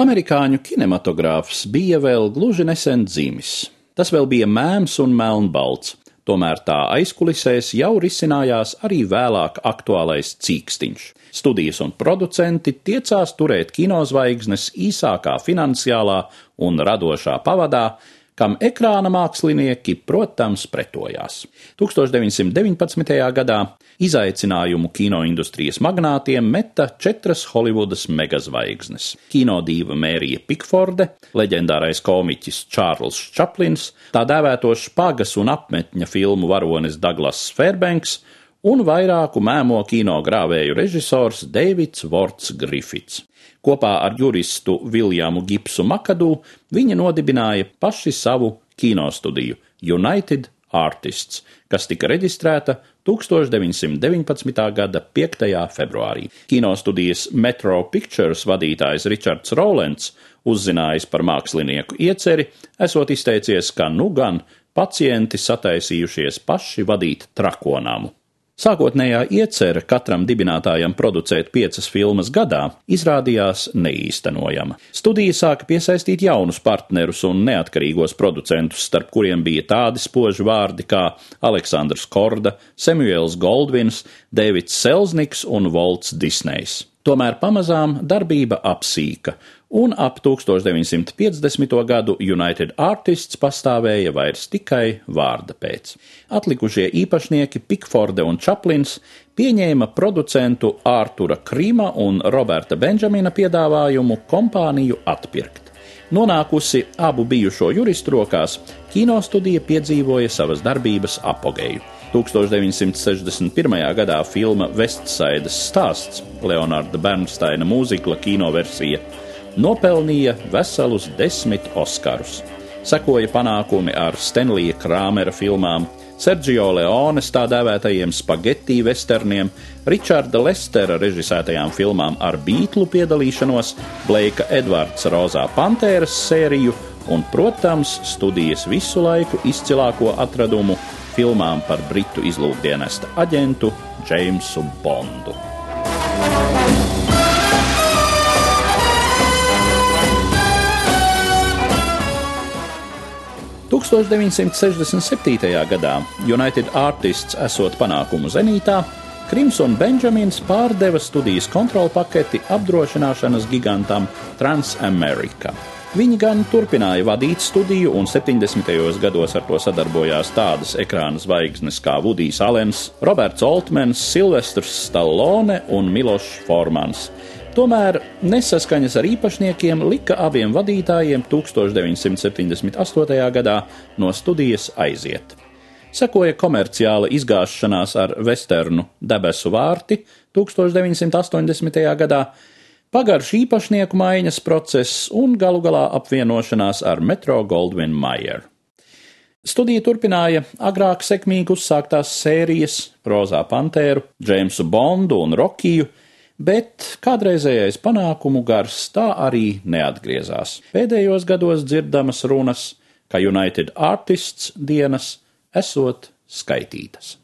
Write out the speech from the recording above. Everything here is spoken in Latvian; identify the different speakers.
Speaker 1: Amerikāņu kinematogrāfs bija vēl gluži nesen dzimis. Tas vēl bija mēms un melnbalts, tomēr tā aizkulisēs jau risinājās arī vēlāk aktuālais cīkstiņš. Studijas un producenti tiecās turēt kinozvaigznes īsākā finansiālā un radošā pavadā, kam ekrāna mākslinieki, protams, pretojās. 1919. gadā izaicinājumu kinoindustrijas magnātiem meta četras Holivudas megazvaigznes - kinodīva Mērija Pikforde, leģendārais komiķis Čārls Čaplins, tā dēvētos špagas un apmetņa filmu varonis Daglas Fairbanks un vairāku mēmo kino grāvēju režisors Deivids Vorts Griffits. Kopā ar juristu Viljamu Gipsu Makadu viņi nodibināja paši savu kinostudiju United Artists, kas tika reģistrēta 1919. gada 5. februārī. Kinostudijas Metro Pictures vadītājs Ričards Rowlands, uzzinājis par mākslinieku ieceri, esot izteicies, ka nu gan pacienti sataisījušies paši vadīt trakonamu. Sākotnējā iecerē katram dibinātājam producēt piecas filmas gadā izrādījās neīstenojama. Studija sāka piesaistīt jaunus partnerus un neatkarīgos producentus, starp kuriem bija tādi spoži vārdi kā Aleksandrs Korda, Samuels Goldvins, Deivids Selzniks un Volts Disnejs. Tomēr pamazām darbība apsīka, un ap 1950. gadu United Artists pastāvēja vairs tikai vārda pēc. Atlikušie īpašnieki Pikforde un Čaplins pieņēma producentu Ārtura Krīma un Roberta Benžamina piedāvājumu kompāniju atpirkt. Nonākusi abu bijušo juristu rokās, kinostudija piedzīvoja savas darbības apogeju. 1961. gadā filma Vestsaidas stāsts, Leonarda Bernsteina mūzikla kinoversija nopelnīja veselus desmit Oskarus. Sekoja panākumi ar Stenlija Krāmera filmām, Sergio Leones tā dēvētajiem spagetti westerniem, Richarda Lestera režisētajām filmām ar Beatlu piedalīšanos, Bleika Edvards Rozā Pantēras sēriju un, protams, studijas visu laiku izcilāko atradumu filmām par britu izlūkdienesta aģentu Džeimsu Bondu. 1967. gadā United Artists esot panākumu zenītā, Krims un Benjamins pārdeva studijas kontrolu paketi apdrošināšanas gigantam Transamerica. Viņi gan turpināja vadīt studiju, un 70. gados ar to sadarbojās tādas ekrāna zvaigznes kā Vudijs Alens, Roberts Oltmans, Silvestrs Stallone un Milošs Formans. Tomēr nesaskaņas ar īpašniekiem lika abiem vadītājiem 1978. gadā no studijas aiziet. Sekoja komerciāla izgāšanās ar vesternu debesu vārti 1980. gadā, pagarš īpašnieku maiņas process un galu galā apvienošanās ar Metro Goldwyn Mayer. Studija turpināja agrāk sekmīgi uzsāktās sērijas, Rozā Pantēru, Džeimsu Bondu un Rokiju, bet kādreizējais panākumu gars tā arī neatgriezās. Pēdējos gados dzirdamas runas, ka United Artists dienas esot skaitītas.